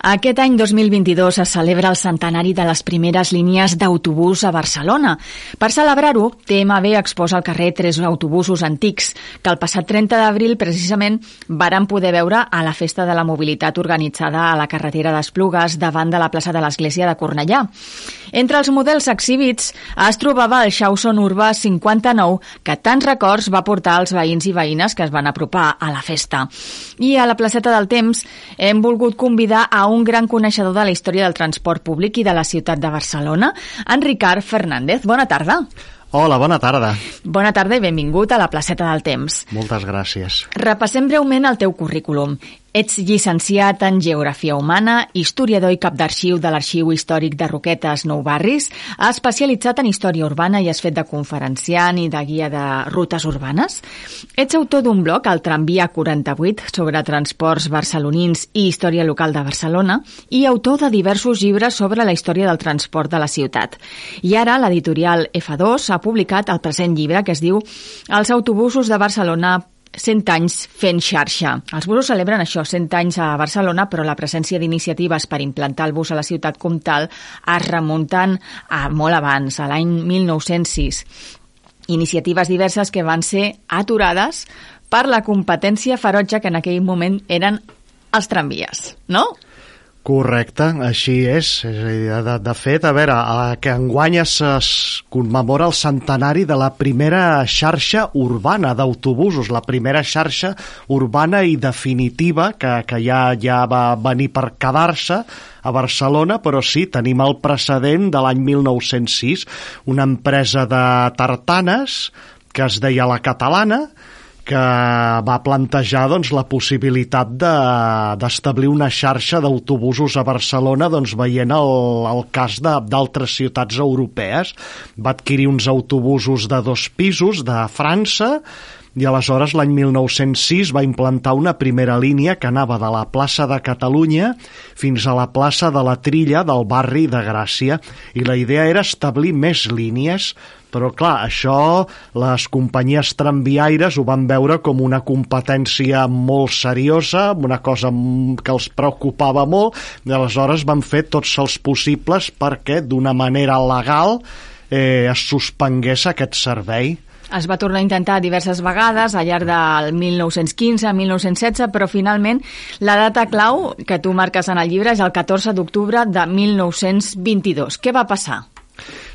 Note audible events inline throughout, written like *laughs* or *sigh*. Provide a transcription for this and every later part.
Aquest any 2022 es celebra el centenari de les primeres línies d'autobús a Barcelona. Per celebrar-ho, TMB exposa al carrer tres autobusos antics que el passat 30 d'abril precisament varen poder veure a la Festa de la Mobilitat organitzada a la carretera d'Esplugues davant de la plaça de l'Església de Cornellà. Entre els models exhibits es trobava el Xauson Urbà 59 que tants records va portar als veïns i veïnes que es van apropar a la festa. I a la placeta del temps hem volgut convidar a un gran coneixedor de la història del transport públic i de la ciutat de Barcelona, en Ricard Fernández. Bona tarda. Hola, bona tarda. Bona tarda i benvingut a la placeta del temps. Moltes gràcies. Repassem breument el teu currículum. Ets llicenciat en Geografia Humana, historiador i cap d'arxiu de l'Arxiu Històric de Roquetes Nou Barris, ha especialitzat en història urbana i has fet de conferenciant i de guia de rutes urbanes. Ets autor d'un blog, el Tramvia 48, sobre transports barcelonins i història local de Barcelona, i autor de diversos llibres sobre la història del transport de la ciutat. I ara l'editorial F2 ha publicat el present llibre que es diu Els autobusos de Barcelona 100 anys fent xarxa. Els busos celebren això, 100 anys a Barcelona, però la presència d'iniciatives per implantar el bus a la ciutat comtal es remunten a molt abans, a l'any 1906. Iniciatives diverses que van ser aturades per la competència ferotge que en aquell moment eren els tramvies, no? Correcte, així és. és dir, de, de fet, a veure, a, que enguany es, es commemora el centenari de la primera xarxa urbana d'autobusos, la primera xarxa urbana i definitiva que, que ja, ja va venir per quedar-se a Barcelona, però sí, tenim el precedent de l'any 1906, una empresa de tartanes que es deia La Catalana, que va plantejar doncs, la possibilitat d'establir de, una xarxa d'autobusos a Barcelona doncs, veient el, el cas d'altres ciutats europees. Va adquirir uns autobusos de dos pisos de França i aleshores l'any 1906 va implantar una primera línia que anava de la plaça de Catalunya fins a la plaça de la Trilla del barri de Gràcia i la idea era establir més línies però, clar, això les companyies tramviaires ho van veure com una competència molt seriosa, una cosa que els preocupava molt, i aleshores van fer tots els possibles perquè, d'una manera legal, eh, es suspengués aquest servei. Es va tornar a intentar diverses vegades al llarg del 1915-1916, però finalment la data clau que tu marques en el llibre és el 14 d'octubre de 1922. Què va passar?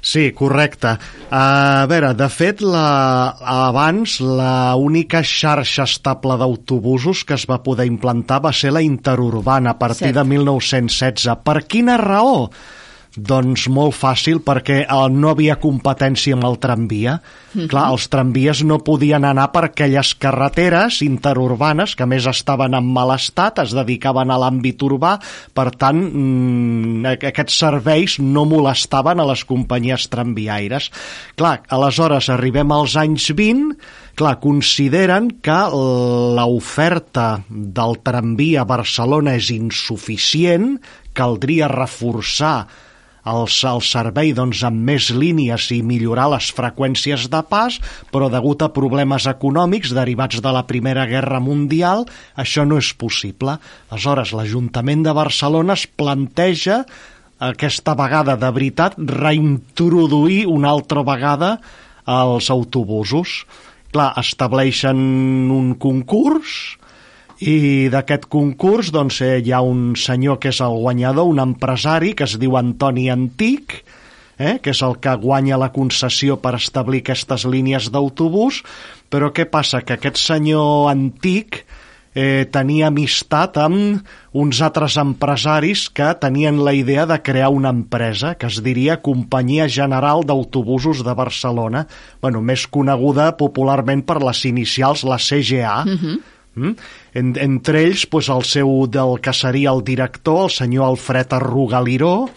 Sí, correcte. A veure, de fet, la, abans la única xarxa estable d'autobusos que es va poder implantar va ser la interurbana a partir Cert. de 1916. Per quina raó? Doncs molt fàcil, perquè eh, no havia competència amb el tramvia. Mm -hmm. Clar, els tramvies no podien anar per aquelles carreteres interurbanes, que més estaven en mal estat, es dedicaven a l'àmbit urbà, per tant, mmm, aquests serveis no molestaven a les companyies tramviaires. Clar, aleshores arribem als anys 20, clar, consideren que l'oferta del tramvia a Barcelona és insuficient, caldria reforçar el, el servei doncs, amb més línies i millorar les freqüències de pas, però degut a problemes econòmics derivats de la Primera Guerra Mundial, això no és possible. Aleshores, l'Ajuntament de Barcelona es planteja aquesta vegada de veritat reintroduir una altra vegada els autobusos. Clar, estableixen un concurs i d'aquest concurs doncs, eh, hi ha un senyor que és el guanyador, un empresari que es diu Antoni Antic, eh, que és el que guanya la concessió per establir aquestes línies d'autobús, però què passa? Que aquest senyor antic eh, tenia amistat amb uns altres empresaris que tenien la idea de crear una empresa que es diria Companyia General d'Autobusos de Barcelona, bueno, més coneguda popularment per les inicials, la CGA, uh -huh Mm? En, entre ells, pues, el seu, del que seria el director, el senyor Alfred Arrugaliró,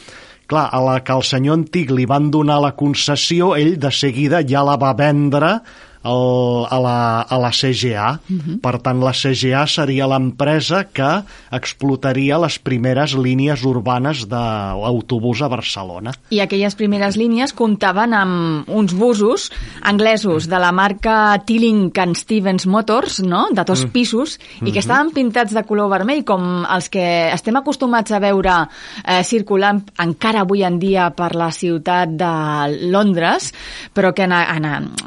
clar, a la que el senyor antic li van donar la concessió, ell de seguida ja la va vendre el, a, la, a la CGA. Uh -huh. Per tant, la CGA seria l'empresa que explotaria les primeres línies urbanes d'autobús a Barcelona. I aquelles primeres línies comptaven amb uns busos anglesos de la marca Tilling and Stevens Motors, no?, de dos pisos, uh -huh. i que estaven pintats de color vermell, com els que estem acostumats a veure eh, circulant encara avui en dia per la ciutat de Londres, però que en, en,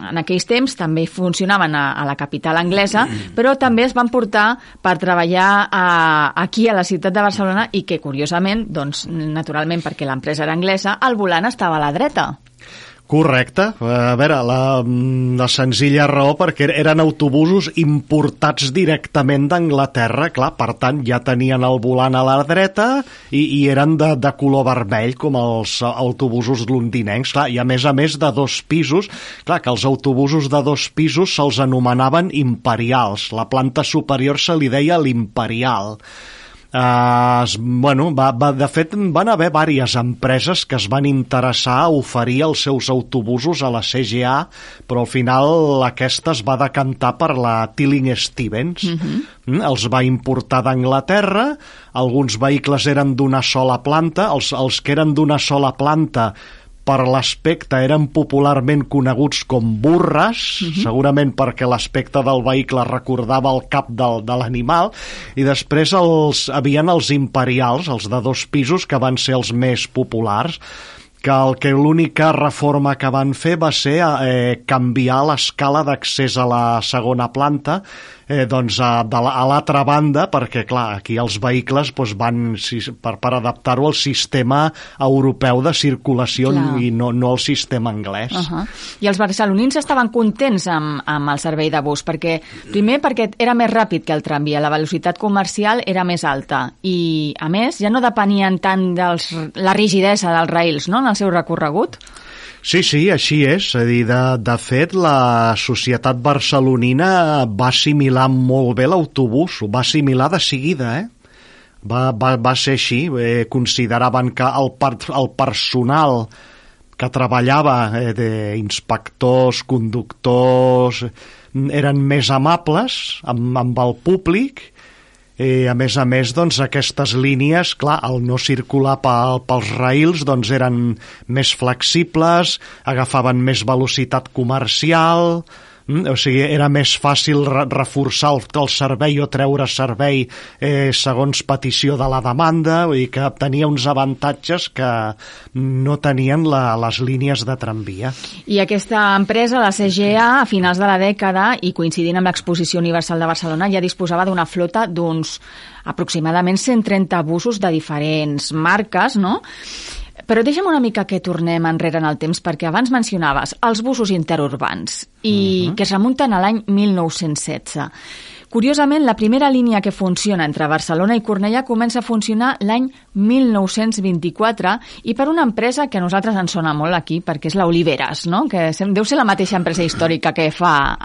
en aquells temps també funcionaven a, a la capital anglesa, però també es van portar per treballar a, aquí a la ciutat de Barcelona i que, curiosament, doncs, naturalment, perquè l'empresa era anglesa, el volant estava a la dreta. Correcte. A veure, la, la senzilla raó perquè eren autobusos importats directament d'Anglaterra, clar, per tant ja tenien el volant a la dreta i, i eren de, de color vermell com els autobusos londinencs, clar, i a més a més de dos pisos, clar, que els autobusos de dos pisos se'ls anomenaven imperials, la planta superior se li deia l'imperial. Uh, bueno, va, va, de fet, van haver diverses empreses que es van interessar a oferir els seus autobusos a la CGA, però al final aquesta es va decantar per la Tilling Stevens. -huh. Mm, els va importar d'Anglaterra, alguns vehicles eren d'una sola planta, els, els que eren d'una sola planta per l'aspecte eren popularment coneguts com burres, uh mhm. -huh. segurament perquè l'aspecte del vehicle recordava el cap del, de l'animal, i després els, havien els imperials, els de dos pisos, que van ser els més populars que el que l'única reforma que van fer va ser eh, canviar l'escala d'accés a la segona planta eh, doncs a, de la, a l'altra banda, perquè clar, aquí els vehicles doncs, van si, per, per adaptar-ho al sistema europeu de circulació clar. i no, no al sistema anglès. Uh -huh. I els barcelonins estaven contents amb, amb el servei de bus, perquè primer perquè era més ràpid que el tramvia, la velocitat comercial era més alta i, a més, ja no depenien tant de la rigidesa dels rails no?, en el seu recorregut. Sí, sí, així és. És a dir, de, de fet, la societat barcelonina va assimilar molt bé l'autobús, ho va assimilar de seguida, eh? Va, va, va ser així. Eh, consideraven que el, per, el personal que treballava eh, d'inspectors, conductors, eren més amables amb, amb el públic Eh, a més a més, doncs, aquestes línies, clar, al no circular pel, pels rails, doncs eren més flexibles, agafaven més velocitat comercial? O sigui, era més fàcil re reforçar el, el servei o treure servei eh, segons petició de la demanda, vull dir que tenia uns avantatges que no tenien la, les línies de tramvia. I aquesta empresa, la CGA, a finals de la dècada, i coincidint amb l'Exposició Universal de Barcelona, ja disposava d'una flota d'uns aproximadament 130 busos de diferents marques, no? Però deixa'm una mica que tornem enrere en el temps, perquè abans mencionaves els busos interurbans, i uh mhm. -huh. que es remunten a l'any 1916. Curiosament, la primera línia que funciona entre Barcelona i Cornellà comença a funcionar l'any 1924 i per una empresa que a nosaltres ens sona molt aquí, perquè és l'Oliveres, no? que deu ser la mateixa empresa històrica que fa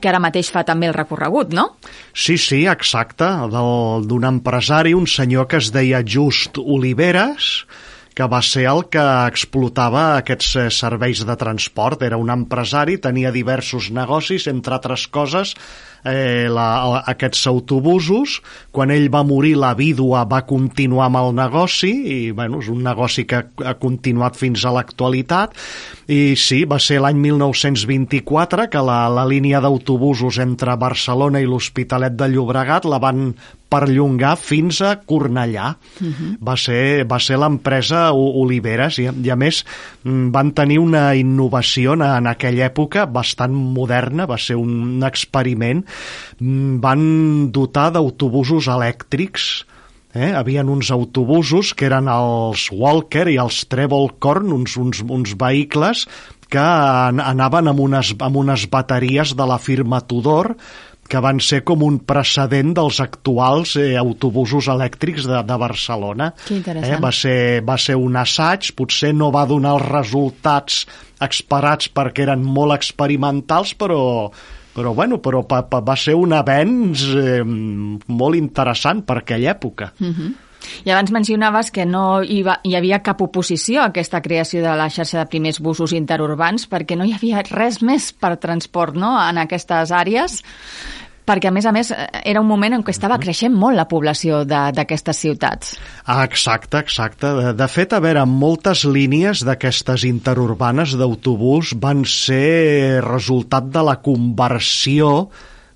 que ara mateix fa també el recorregut, no? Sí, sí, exacte, d'un empresari, un senyor que es deia Just Oliveres, que va ser el que explotava aquests eh, serveis de transport. Era un empresari, tenia diversos negocis, entre altres coses, eh, la, aquests autobusos. Quan ell va morir, la vídua va continuar amb el negoci i bueno, és un negoci que ha continuat fins a l'actualitat. I sí, va ser l'any 1924 que la, la línia d'autobusos entre Barcelona i l'Hospitalet de Llobregat la van perllongar fins a Cornellà. Uh mhm. -huh. Va ser, va ser l'empresa Oliveres i, i a més mm, van tenir una innovació en, en aquella època bastant moderna, va ser un experiment van dotar d'autobusos elèctrics Eh? Havien uns autobusos que eren els Walker i els Treble-Corn, uns, uns, uns vehicles que anaven amb unes, amb unes bateries de la firma Tudor que van ser com un precedent dels actuals eh, autobusos elèctrics de, de Barcelona. Eh? va, ser, va ser un assaig, potser no va donar els resultats esperats perquè eren molt experimentals, però però, bueno, però pa, pa, va ser un avenç eh, molt interessant per aquella època. Uh -huh. I abans mencionaves que no hi, va, hi havia cap oposició a aquesta creació de la xarxa de primers busos interurbans perquè no hi havia res més per transport no? en aquestes àrees perquè, a més a més, era un moment en què estava creixent molt la població d'aquestes ciutats. Ah, exacte, exacte. De, de fet, a veure, moltes línies d'aquestes interurbanes d'autobús van ser resultat de la conversió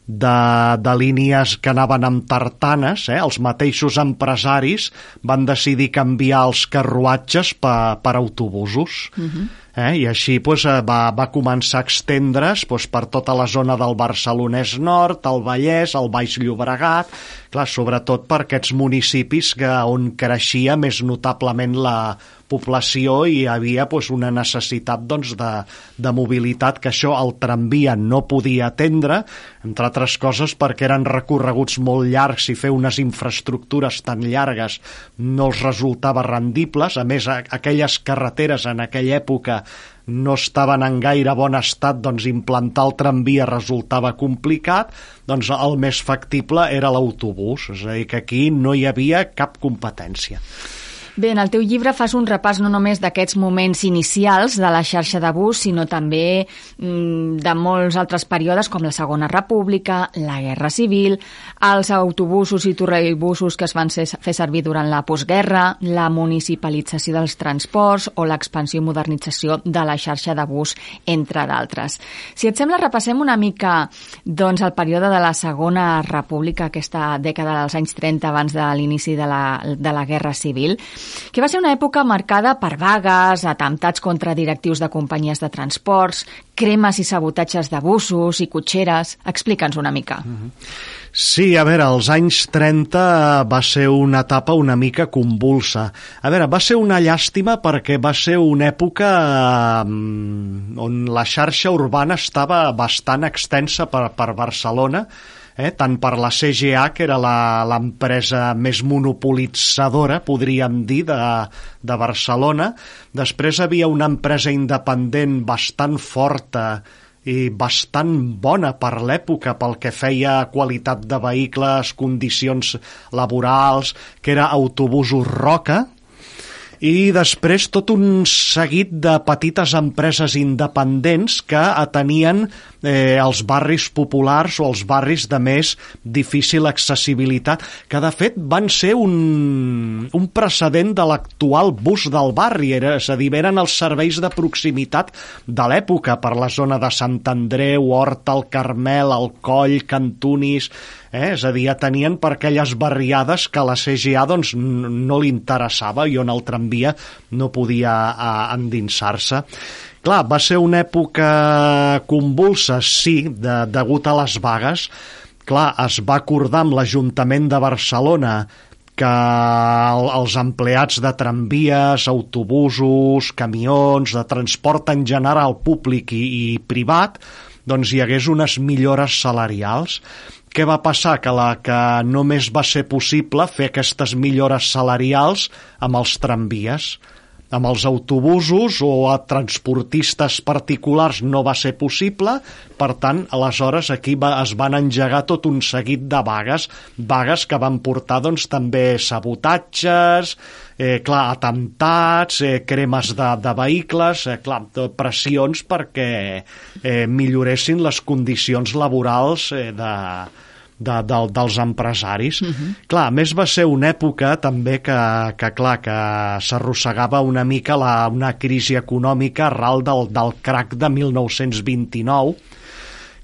de, de línies que anaven amb tartanes, eh? els mateixos empresaris van decidir canviar els carruatges per, per autobusos. Uh -huh eh? i així pues, eh, va, va començar a extendre's pues, per tota la zona del Barcelonès Nord, el Vallès, el Baix Llobregat, clar, sobretot per aquests municipis que, on creixia més notablement la població i hi havia pues, una necessitat doncs, de, de mobilitat que això el tramvia no podia atendre, entre altres coses perquè eren recorreguts molt llargs i fer unes infraestructures tan llargues no els resultava rendibles, a més aquelles carreteres en aquella època no estaven en gaire bon estat, doncs implantar el tramvia resultava complicat, doncs el més factible era l'autobús, és a dir, que aquí no hi havia cap competència. Bé, en el teu llibre fas un repàs no només d'aquests moments inicials de la xarxa de bus, sinó també mm, de molts altres períodes com la Segona República, la Guerra Civil, els autobusos i torrebusos que es van ser, fer servir durant la postguerra, la municipalització dels transports o l'expansió i modernització de la xarxa de bus, entre d'altres. Si et sembla, repassem una mica doncs, el període de la Segona República, aquesta dècada dels anys 30 abans de l'inici de, la, de la Guerra Civil que va ser una època marcada per vagues, atemptats contra directius de companyies de transports, cremes i sabotatges de bussos i cotxeres. Explica'ns una mica. Mm -hmm. Sí, a veure, als anys 30 va ser una etapa una mica convulsa. A veure, va ser una llàstima perquè va ser una època um, on la xarxa urbana estava bastant extensa per, per Barcelona, eh, tant per la CGA, que era l'empresa més monopolitzadora, podríem dir, de, de Barcelona. Després havia una empresa independent bastant forta i bastant bona per l'època pel que feia qualitat de vehicles, condicions laborals, que era Autobusos Roca, i després tot un seguit de petites empreses independents que atenien eh, els barris populars o els barris de més difícil accessibilitat, que de fet van ser un, un precedent de l'actual bus del barri, era, és a dir, eren els serveis de proximitat de l'època per la zona de Sant Andreu, Horta, el Carmel, el Coll, Cantunis, eh? és a dir, tenien per aquelles barriades que la CGA doncs, no li interessava i on el tramvia no podia endinsar-se. Clar, va ser una època convulsa, sí, de, degut a les vagues. Clar, es va acordar amb l'Ajuntament de Barcelona que el, els empleats de tramvies, autobusos, camions, de transport en general públic i, i privat, doncs hi hagués unes millores salarials. Què va passar? Que, la, que només va ser possible fer aquestes millores salarials amb els tramvies amb els autobusos o a transportistes particulars no va ser possible, per tant, aleshores aquí va, es van engegar tot un seguit de vagues, vagues que van portar doncs, també sabotatges, eh, clar, atemptats, eh, cremes de, de vehicles, eh, clar, pressions perquè eh, milloressin les condicions laborals eh, de, de, de, dels empresaris. Uh -huh. Clar, a més va ser una època també que, que clar, que s'arrossegava una mica la, una crisi econòmica arral del, del crac de 1929,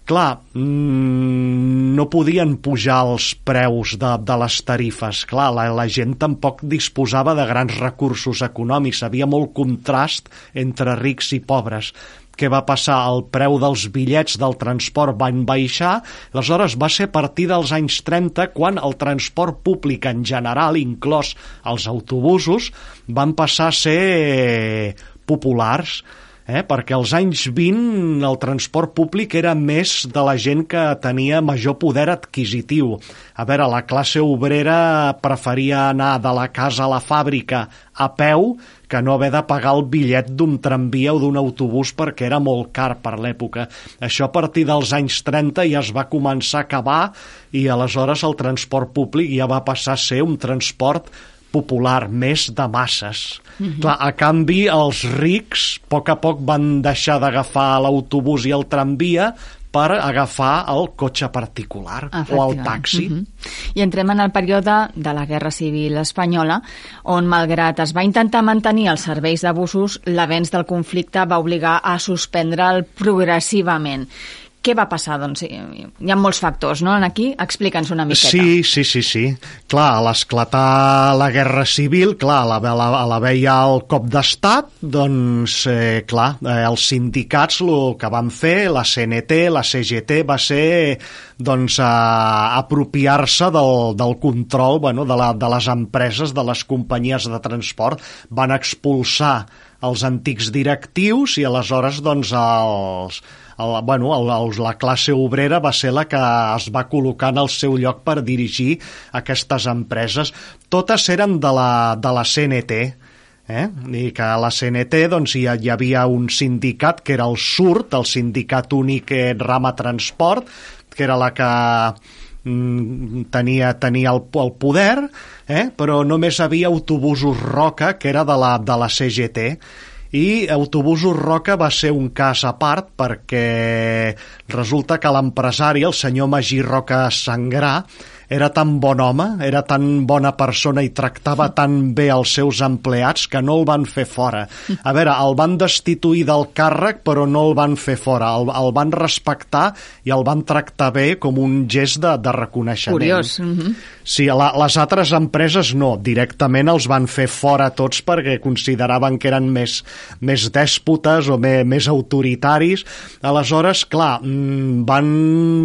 clar, mmm, no podien pujar els preus de, de les tarifes. Clar, la, la gent tampoc disposava de grans recursos econòmics. Havia molt contrast entre rics i pobres què va passar? El preu dels bitllets del transport van baixar, aleshores va ser a partir dels anys 30 quan el transport públic en general, inclòs els autobusos, van passar a ser populars. Eh? perquè als anys 20 el transport públic era més de la gent que tenia major poder adquisitiu. A veure, la classe obrera preferia anar de la casa a la fàbrica a peu que no haver de pagar el bitllet d'un tramvia o d'un autobús perquè era molt car per l'època. Això a partir dels anys 30 ja es va començar a acabar i aleshores el transport públic ja va passar a ser un transport popular, més de masses. Mm -hmm. Clar, a canvi, els rics a poc a poc van deixar d'agafar l'autobús i el tramvia per agafar el cotxe particular o el taxi. Mm -hmm. I entrem en el període de la Guerra Civil Espanyola, on, malgrat es va intentar mantenir els serveis de busos, l'avenç del conflicte va obligar a suspendre'l progressivament. Què va passar? Doncs hi ha molts factors, no? Aquí explica'ns una miqueta. Sí, sí, sí, sí. Clar, a l'esclatar la Guerra Civil, clar, a la, a la veia el cop d'estat, doncs, eh, clar, eh, els sindicats el que van fer, la CNT, la CGT, va ser doncs, a, apropiar-se del, del control bueno, de, la, de les empreses, de les companyies de transport, van expulsar els antics directius i aleshores doncs, els, el, bueno, el, el, la classe obrera va ser la que es va col·locar en el seu lloc per dirigir aquestes empreses. Totes eren de la, de la CNT, eh? i que a la CNT doncs, hi, hi havia un sindicat que era el SURT, el Sindicat Únic Rama Transport, que era la que mm, tenia, tenia el, el poder, eh? però només havia autobusos Roca, que era de la, de la CGT, i Autobusos Roca va ser un cas a part perquè resulta que l'empresari, el senyor Magí Roca Sangrà, era tan bon home, era tan bona persona i tractava tan bé els seus empleats que no el van fer fora. *laughs* A veure, el van destituir del càrrec però no el van fer fora, el, el van respectar i el van tractar bé com un gest de, de reconeixement. Curiós. Mm -hmm. Sí, la, les altres empreses no, directament els van fer fora tots perquè consideraven que eren més, més dèspotes o més, més autoritaris. Aleshores, clar, mm, van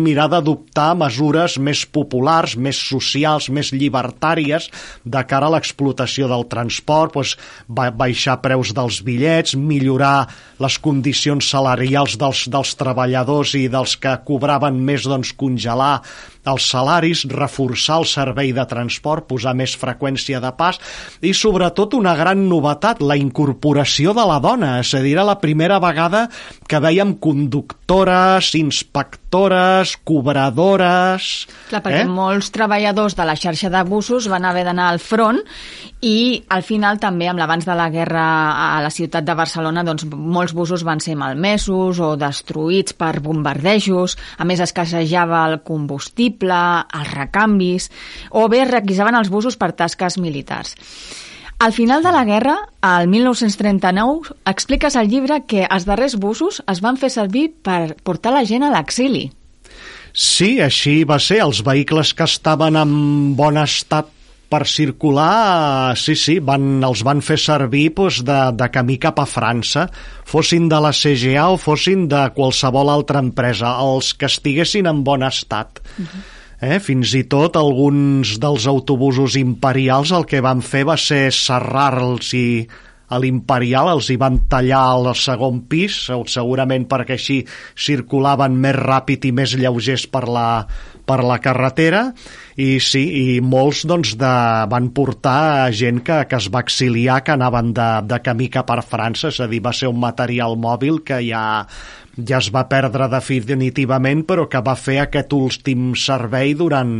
mirar d'adoptar mesures més populars, més socials, més llibertàries de cara a l'explotació del transport, doncs, baixar preus dels bitllets, millorar les condicions salarials dels, dels treballadors i dels que cobraven més, doncs, congelar els salaris, reforçar el servei de transport, posar més freqüència de pas i sobretot una gran novetat, la incorporació de la dona, és a dir, la primera vegada que veiem conductores, inspectores, cobradores... Clar, perquè eh? molts treballadors de la xarxa de busos van haver d'anar al front i al final també amb l'abans de la guerra a la ciutat de Barcelona doncs molts busos van ser malmesos o destruïts per bombardejos, a més escassejava el combustible, els recanvis o bé requisaven els busos per tasques militars. Al final de la guerra, al 1939, expliques al llibre que els darrers busos es van fer servir per portar la gent a l'exili. Sí, així va ser. Els vehicles que estaven en bon estat per circular, sí, sí, van, els van fer servir doncs, de, de camí cap a França, fossin de la CGA o fossin de qualsevol altra empresa, els que estiguessin en bon estat. Uh -huh. Eh? Fins i tot alguns dels autobusos imperials el que van fer va ser serrar-los i a l'Imperial els hi van tallar al segon pis, segurament perquè així circulaven més ràpid i més lleugers per la, per la carretera, i sí, i molts doncs, de, van portar gent que, que es va exiliar, que anaven de, de camí cap a França, és a dir, va ser un material mòbil que ja ja es va perdre definitivament, però que va fer aquest últim servei durant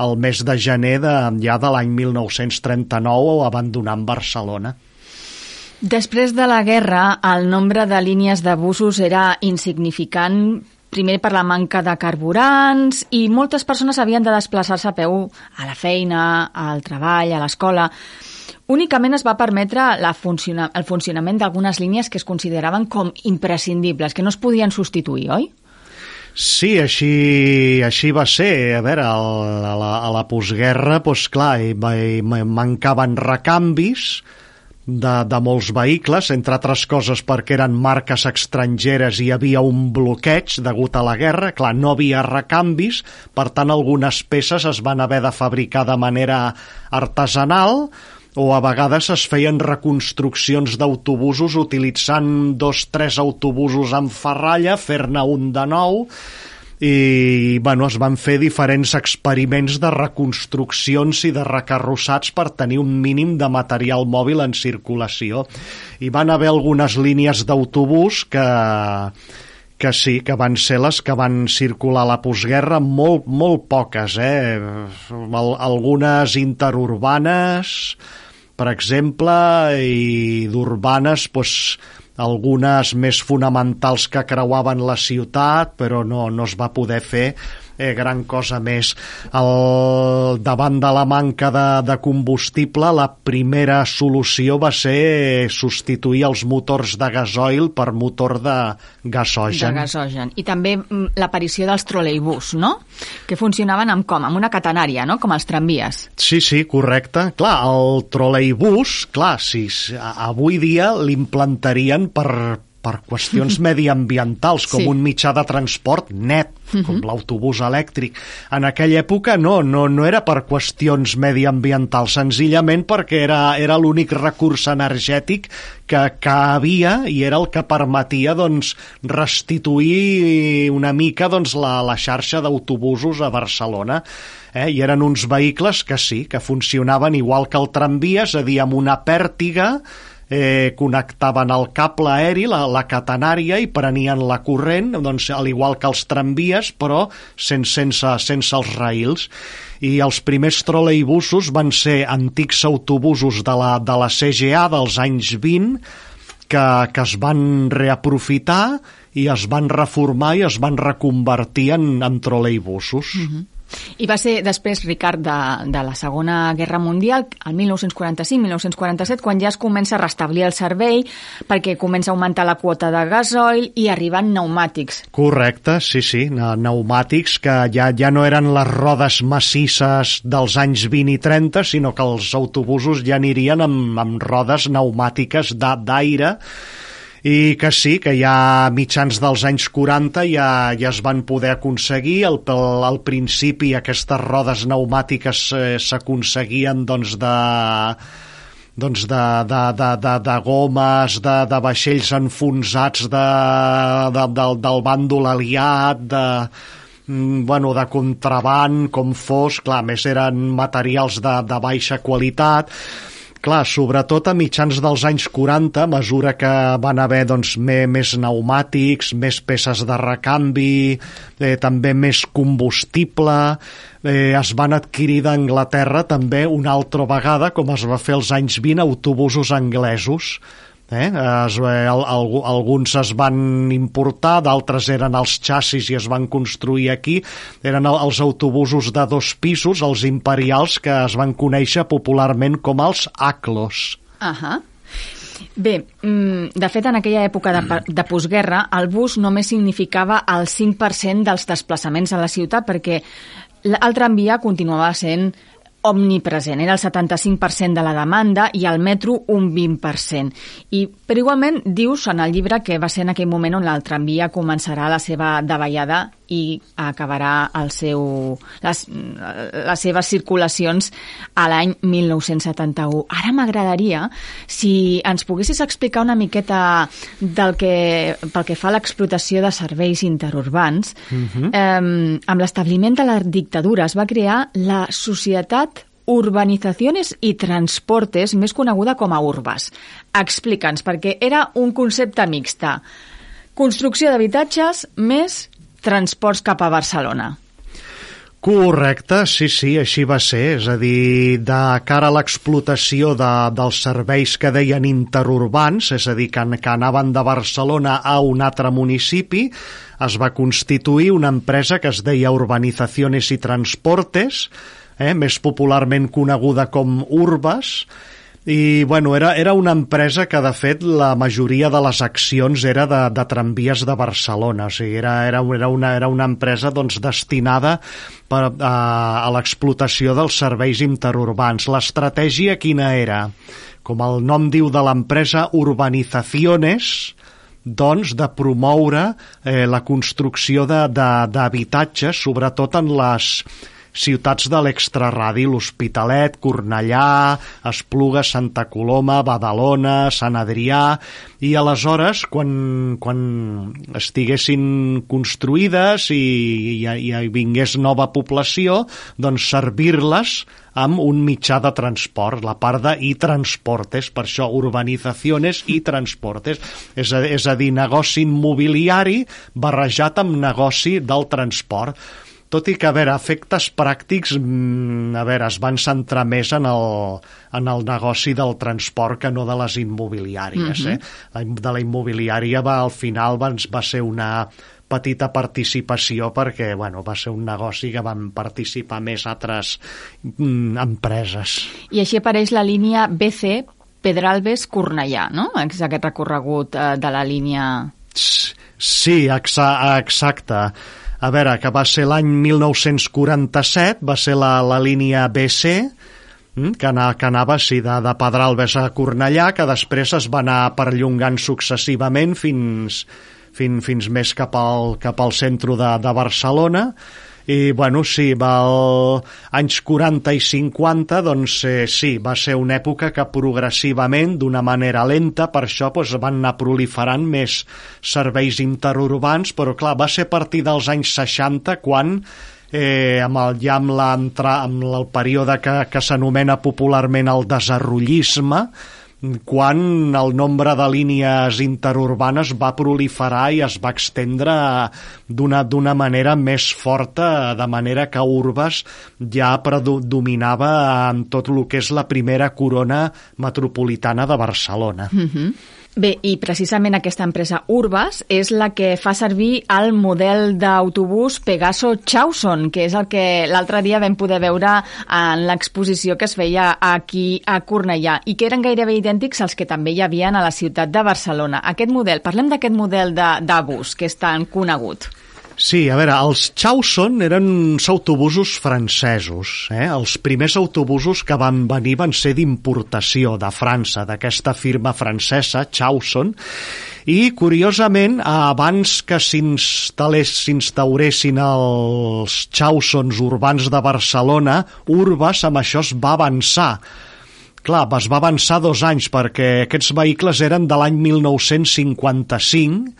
el mes de gener de, ja de l'any 1939 abandonant Barcelona. Després de la guerra, el nombre de línies de busos era insignificant primer per la manca de carburants i moltes persones havien de desplaçar-se a peu a la feina, al treball, a l'escola. Únicament es va permetre la funciona el funcionament d'algunes línies que es consideraven com imprescindibles, que no es podien substituir, oi? Sí, així, així va ser. A veure, a la, a la postguerra, doncs clar, hi, hi mancaven recanvis, de, de molts vehicles, entre altres coses perquè eren marques estrangeres i hi havia un bloqueig degut a la guerra. Clar, no havia recanvis, per tant algunes peces es van haver de fabricar de manera artesanal o a vegades es feien reconstruccions d'autobusos utilitzant dos, tres autobusos en ferralla, fer-ne un de nou, i bueno, es van fer diferents experiments de reconstruccions i de recarrossats per tenir un mínim de material mòbil en circulació. I van haver algunes línies d'autobús que, que sí, que van ser les que van circular a la postguerra, molt, molt poques, eh? Algunes interurbanes, per exemple, i d'urbanes, doncs, algunes més fonamentals que creuaven la ciutat, però no, no es va poder fer eh, gran cosa més. El, davant de la manca de, de combustible, la primera solució va ser substituir els motors de gasoil per motor de gasogen. De gasogen. I també mm, l'aparició dels troleibús, no? Que funcionaven amb com? Amb una catenària, no? Com els tramvies. Sí, sí, correcte. Clar, el troleibús, clar, si avui dia l'implantarien per, per qüestions *laughs* mediambientals, com sí. un mitjà de transport net, uh -huh. com l'autobús elèctric. En aquella època no, no, no era per qüestions mediambientals, senzillament perquè era, era l'únic recurs energètic que, que havia i era el que permetia doncs, restituir una mica doncs, la, la xarxa d'autobusos a Barcelona. Eh? I eren uns vehicles que sí, que funcionaven igual que el tramvia, és a dir, amb una pèrtiga eh, connectaven el cable aeri, la, la catenària, i prenien la corrent, doncs, al igual que els tramvies, però sense, sense, sense els raïls. I els primers troleibusos van ser antics autobusos de la, de la CGA dels anys 20, que, que es van reaprofitar i es van reformar i es van reconvertir en, en troleibusos. Mm -hmm. I va ser després, Ricard, de, de la Segona Guerra Mundial, el 1945-1947, quan ja es comença a restablir el servei perquè comença a augmentar la quota de gasoil i arriben pneumàtics. Correcte, sí, sí, pneumàtics que ja, ja no eren les rodes massisses dels anys 20 i 30, sinó que els autobusos ja anirien amb, amb rodes pneumàtiques d'aire i que sí, que ja mitjans dels anys 40 ja, ja es van poder aconseguir. Al, al principi aquestes rodes pneumàtiques eh, s'aconseguien doncs, de doncs de, de, de, de, de gomes, de, de vaixells enfonsats de, de, del, del bàndol aliat, de, mm, bueno, de contraband, com fos, clar, més eren materials de, de baixa qualitat, clar, sobretot a mitjans dels anys 40, a mesura que van haver doncs, més, més pneumàtics, més peces de recanvi, eh, també més combustible, eh, es van adquirir d'Anglaterra també una altra vegada, com es va fer als anys 20, autobusos anglesos, Eh? Es, eh, alguns es van importar, d'altres eren els xassis i es van construir aquí. Eren el, els autobusos de dos pisos, els imperials, que es van conèixer popularment com els ACLOS. Uh -huh. Bé, mm, de fet, en aquella època de, de postguerra, el bus només significava el 5% dels desplaçaments a la ciutat perquè el tramvia continuava sent omnipresent, era el 75% de la demanda i el metro un 20%. I, però igualment dius en el llibre que va ser en aquell moment on el tramvia començarà la seva davallada i acabarà el seu, les, les seves circulacions a l'any 1971. Ara m'agradaria si ens poguessis explicar una miqueta del que, pel que fa a l'explotació de serveis interurbans. Uh -huh. eh, amb l'establiment de la dictadura es va crear la Societat Urbanizaciones i Transportes, més coneguda com a Urbas. Explica'ns, perquè era un concepte mixta. Construcció d'habitatges més transports cap a Barcelona. Correcte, sí, sí, així va ser. És a dir, de cara a l'explotació de, dels serveis que deien interurbans, és a dir, que, que anaven de Barcelona a un altre municipi, es va constituir una empresa que es deia Urbanizaciones i Transportes, eh, més popularment coneguda com Urbas, i bueno, era, era una empresa que de fet la majoria de les accions era de, de tramvies de Barcelona, o sigui, era, era, era, una, era una empresa doncs, destinada per, a, a l'explotació dels serveis interurbans. L'estratègia quina era? Com el nom diu de l'empresa, Urbanizaciones, doncs, de promoure eh, la construcció d'habitatges, sobretot en les ciutats de l'extraradi, l'Hospitalet, Cornellà, Espluga, Santa Coloma, Badalona, Sant Adrià, i aleshores, quan, quan estiguessin construïdes i, i, i vingués nova població, doncs servir-les amb un mitjà de transport, la part de i transportes, per això urbanitzaciones i transportes, és a, és a dir, negoci immobiliari barrejat amb negoci del transport tot i que, a veure, efectes pràctics, mm, a veure, es van centrar més en el, en el negoci del transport que no de les immobiliàries. Uh -huh. eh? La, de la immobiliària va, al final va, va ser una petita participació perquè bueno, va ser un negoci que van participar més altres mm, empreses. I així apareix la línia BC Pedralbes-Cornellà, no? És aquest recorregut eh, de la línia... Sí, exa exacte. A veure, que va ser l'any 1947, va ser la, la línia BC, mm, que, anava, que anava sí, de, de Pedralbes a Cornellà, que després es va anar perllongant successivament fins, fins, fins més cap al, cap al centre de, de Barcelona i bueno, sí, va al, anys 40 i 50 doncs eh, sí, va ser una època que progressivament, d'una manera lenta per això doncs, van anar proliferant més serveis interurbans però clar, va ser a partir dels anys 60 quan eh, amb el, ja amb, amb el període que, que s'anomena popularment el desarrollisme quan el nombre de línies interurbanes va proliferar i es va extendre d'una manera més forta, de manera que Urbes ja predominava en tot el que és la primera corona metropolitana de Barcelona. Mm -hmm. Bé, i precisament aquesta empresa Urbas és la que fa servir el model d'autobús Pegaso Chauson, que és el que l'altre dia vam poder veure en l'exposició que es feia aquí a Cornellà i que eren gairebé idèntics als que també hi havien a la ciutat de Barcelona. Aquest model, parlem d'aquest model de, de bus que és tan conegut. Sí, a veure, els Chauson eren uns autobusos francesos. Eh? Els primers autobusos que van venir van ser d'importació de França, d'aquesta firma francesa, Chauson, i curiosament, abans que s'instauressin els Chausons urbans de Barcelona, Urbas amb això es va avançar clar, es va avançar dos anys perquè aquests vehicles eren de l'any 1955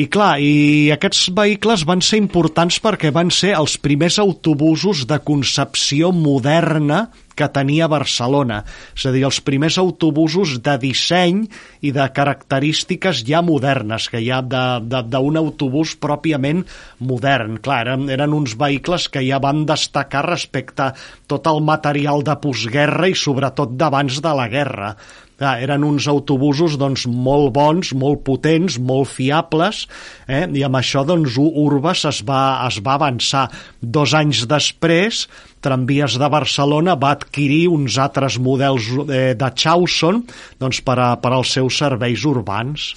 i clar, i aquests vehicles van ser importants perquè van ser els primers autobusos de concepció moderna que tenia Barcelona. És a dir, els primers autobusos de disseny i de característiques ja modernes, que ja d'un autobús pròpiament modern. Clar, eren, eren uns vehicles que ja van destacar respecte a tot el material de postguerra i sobretot d'abans de la guerra. Clar, eren uns autobusos doncs, molt bons, molt potents, molt fiables, eh? i amb això doncs, Urbas es va, es va avançar. Dos anys després, Tramvies de Barcelona va adquirir uns altres models eh, de Chauson doncs, per, a, per als seus serveis urbans.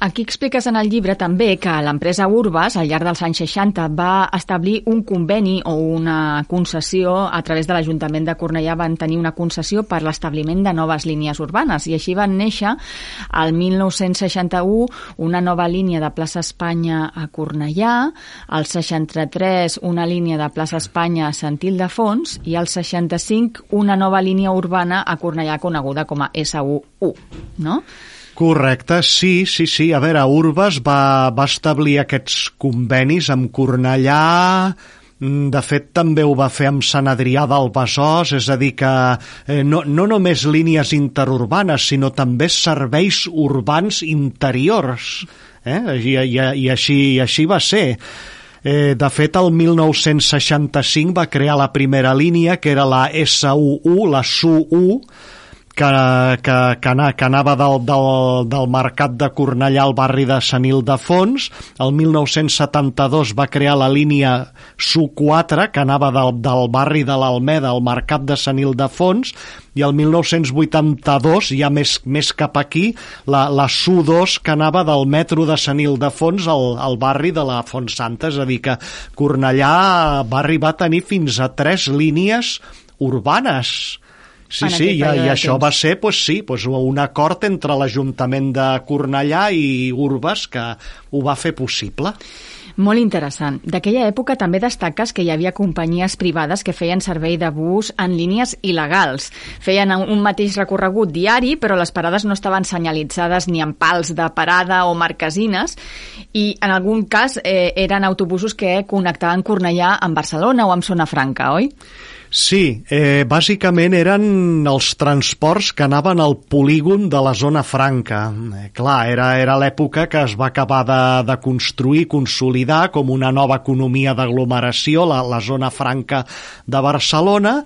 Aquí expliques en el llibre també que l'empresa Urbas, al llarg dels anys 60, va establir un conveni o una concessió a través de l'Ajuntament de Cornellà van tenir una concessió per l'establiment de noves línies urbanes i així van néixer al 1961 una nova línia de plaça Espanya a Cornellà, al 63 una línia de plaça Espanya a Sant Ildefons i al 65 una nova línia urbana a Cornellà coneguda com a SU1, no? Correcte, sí, sí, sí. A veure, Urbas va, va establir aquests convenis amb Cornellà, mm, de fet, també ho va fer amb Sant Adrià del Besòs, és a dir que eh, no, no només línies interurbanes, sinó també serveis urbans interiors. Eh? I, i, i, així, I així va ser. Eh, de fet, el 1965 va crear la primera línia, que era la SU1, la SU1, que, que, que, que anava del, del, del mercat de Cornellà al barri de Sant Ildefons. El 1972 va crear la línia SU4, que anava del, del barri de l'Almeda al mercat de Sant Ildefons, i el 1982, ja més, més cap aquí, la, la SU2 que anava del metro de Sant Ildefons al, al barri de la Font Santa, és a dir que Cornellà va arribar a tenir fins a tres línies urbanes Sí, sí, i, i això va ser, pues, sí, pues, un acord entre l'Ajuntament de Cornellà i Urbes que ho va fer possible. Molt interessant. D'aquella època també destaques que hi havia companyies privades que feien servei de bus en línies il·legals. Feien un mateix recorregut diari, però les parades no estaven senyalitzades ni amb pals de parada o marquesines i en algun cas eh, eren autobusos que connectaven Cornellà amb Barcelona o amb Zona Franca, oi? Sí, eh, bàsicament eren els transports que anaven al polígon de la zona franca. Eh, clar, era, era l'època que es va acabar de, de construir, consolidar com una nova economia d'aglomeració, la, la zona franca de Barcelona.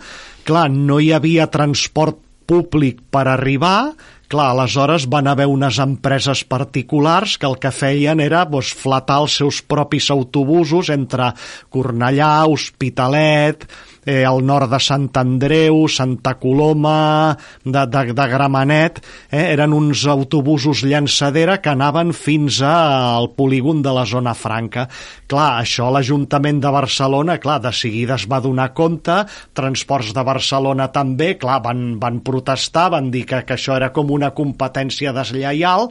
Clar, no hi havia transport públic per arribar, clar, aleshores van haver unes empreses particulars que el que feien era doncs, flatar els seus propis autobusos entre Cornellà, Hospitalet, eh, al nord de Sant Andreu, Santa Coloma, de, de, de Gramenet, eh, eren uns autobusos llançadera que anaven fins al polígon de la zona franca. Clar, això l'Ajuntament de Barcelona, clar, de seguida es va donar compte, Transports de Barcelona també, clar, van, van protestar, van dir que, que això era com una competència deslleial,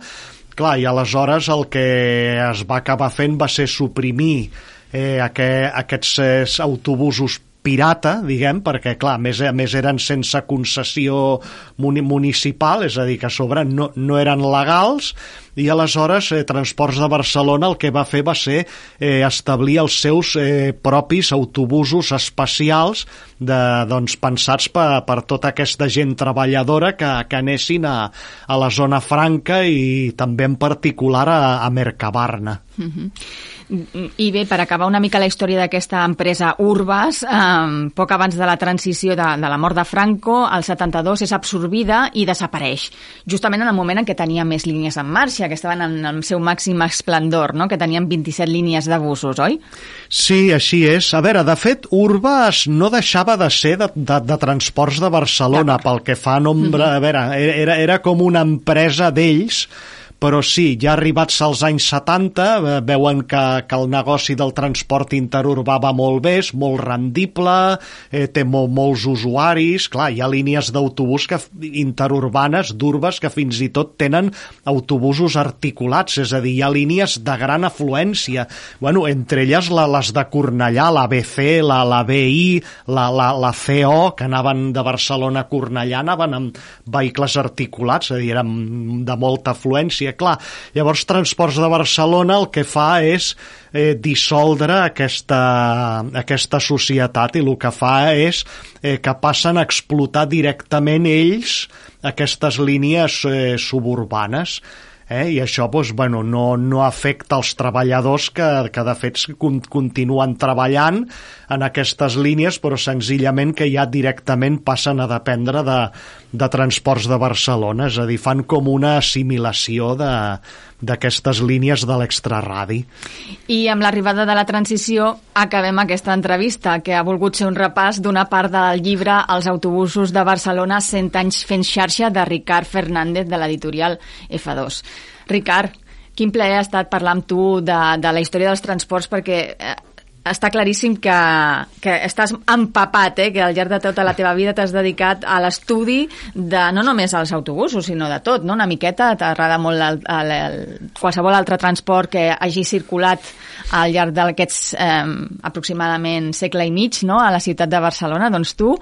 clar, i aleshores el que es va acabar fent va ser suprimir eh, aquest, aquests eh, autobusos pirata, diguem, perquè, clar, a més, a més eren sense concessió municipal, és a dir, que a sobre no, no eren legals, i aleshores eh, Transports de Barcelona el que va fer va ser eh, establir els seus eh, propis autobusos especials de, doncs, pensats per, per tota aquesta gent treballadora que, que anessin a, a la zona franca i també en particular a, a Mercabarna. Mm -hmm. I bé, per acabar una mica la història d'aquesta empresa Urbas, eh, poc abans de la transició de, de la mort de Franco, el 72 és absorbida i desapareix, justament en el moment en què tenia més línies en marxa, que estaven en el seu màxim esplendor, no? que tenien 27 línies de busos, oi? Sí, així és. A veure, de fet, Urbas no deixava de ser de, de, de transports de Barcelona, pel que fa a nombre... Mm -hmm. A veure, era, era com una empresa d'ells però sí, ja arribats als anys 70 eh, veuen que, que el negoci del transport interurbà va molt bé, és molt rendible, eh, té molt, molts usuaris, clar, hi ha línies d'autobús que interurbanes, d'urbes, que fins i tot tenen autobusos articulats, és a dir, hi ha línies de gran afluència, bueno, entre elles la, les de Cornellà, la BC, la, la BI, la, la, la CO, que anaven de Barcelona a Cornellà, anaven amb vehicles articulats, és a dir, eren de molta afluència, clar, llavors Transports de Barcelona el que fa és eh, dissoldre aquesta, aquesta societat i el que fa és eh, que passen a explotar directament ells aquestes línies eh, suburbanes eh? i això doncs, bueno, no, no afecta els treballadors que, que de fet continuen treballant en aquestes línies, però senzillament que ja directament passen a dependre de, de Transports de Barcelona, és a dir, fan com una assimilació d'aquestes línies de l'extraradi. I amb l'arribada de la transició acabem aquesta entrevista, que ha volgut ser un repàs d'una part del llibre Els autobusos de Barcelona 100 anys fent xarxa de Ricard Fernández de l'editorial F2. Ricard, quin plaer ha estat parlar amb tu de, de la història dels transports perquè eh, està claríssim que, que estàs empapat, eh? que al llarg de tota la teva vida t'has dedicat a l'estudi de no només als autobusos, sinó de tot, no? una miqueta, t'agrada molt el, el, el, qualsevol altre transport que hagi circulat al llarg d'aquests eh, aproximadament segle i mig no? a la ciutat de Barcelona, doncs tu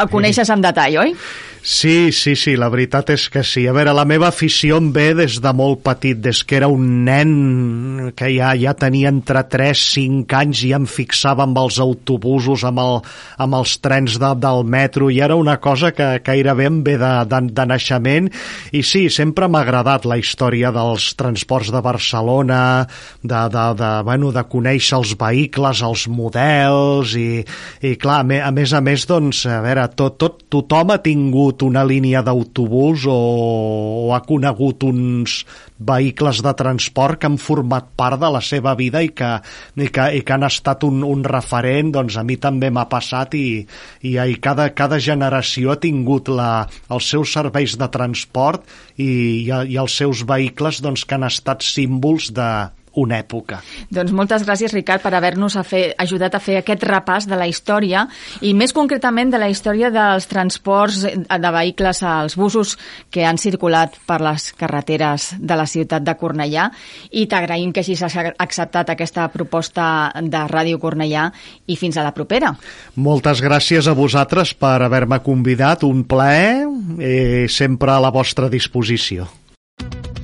el coneixes en detall, oi? Sí, sí, sí, la veritat és que sí. A veure, la meva afició em ve des de molt petit, des que era un nen que ja ja tenia entre 3 i 5 anys i em fixava amb els autobusos, amb, el, amb els trens de, del metro, i era una cosa que gairebé em ve de, de, de naixement. I sí, sempre m'ha agradat la història dels transports de Barcelona, de, de, de, bueno, de conèixer els vehicles, els models, i, i clar, a més a més, doncs, a veure, tot, tot, tothom ha tingut conegut una línia d'autobús o, o ha conegut uns vehicles de transport que han format part de la seva vida i que, i que, i que han estat un, un referent, doncs a mi també m'ha passat i, i, i cada, cada generació ha tingut la, els seus serveis de transport i, i, i els seus vehicles doncs, que han estat símbols de, una època. Doncs moltes gràcies, Ricard, per haver-nos ajudat a fer aquest repàs de la història i més concretament de la història dels transports de vehicles als busos que han circulat per les carreteres de la ciutat de Cornellà i t'agraïm que hagis acceptat aquesta proposta de Ràdio Cornellà i fins a la propera. Moltes gràcies a vosaltres per haver-me convidat, un plaer, i sempre a la vostra disposició.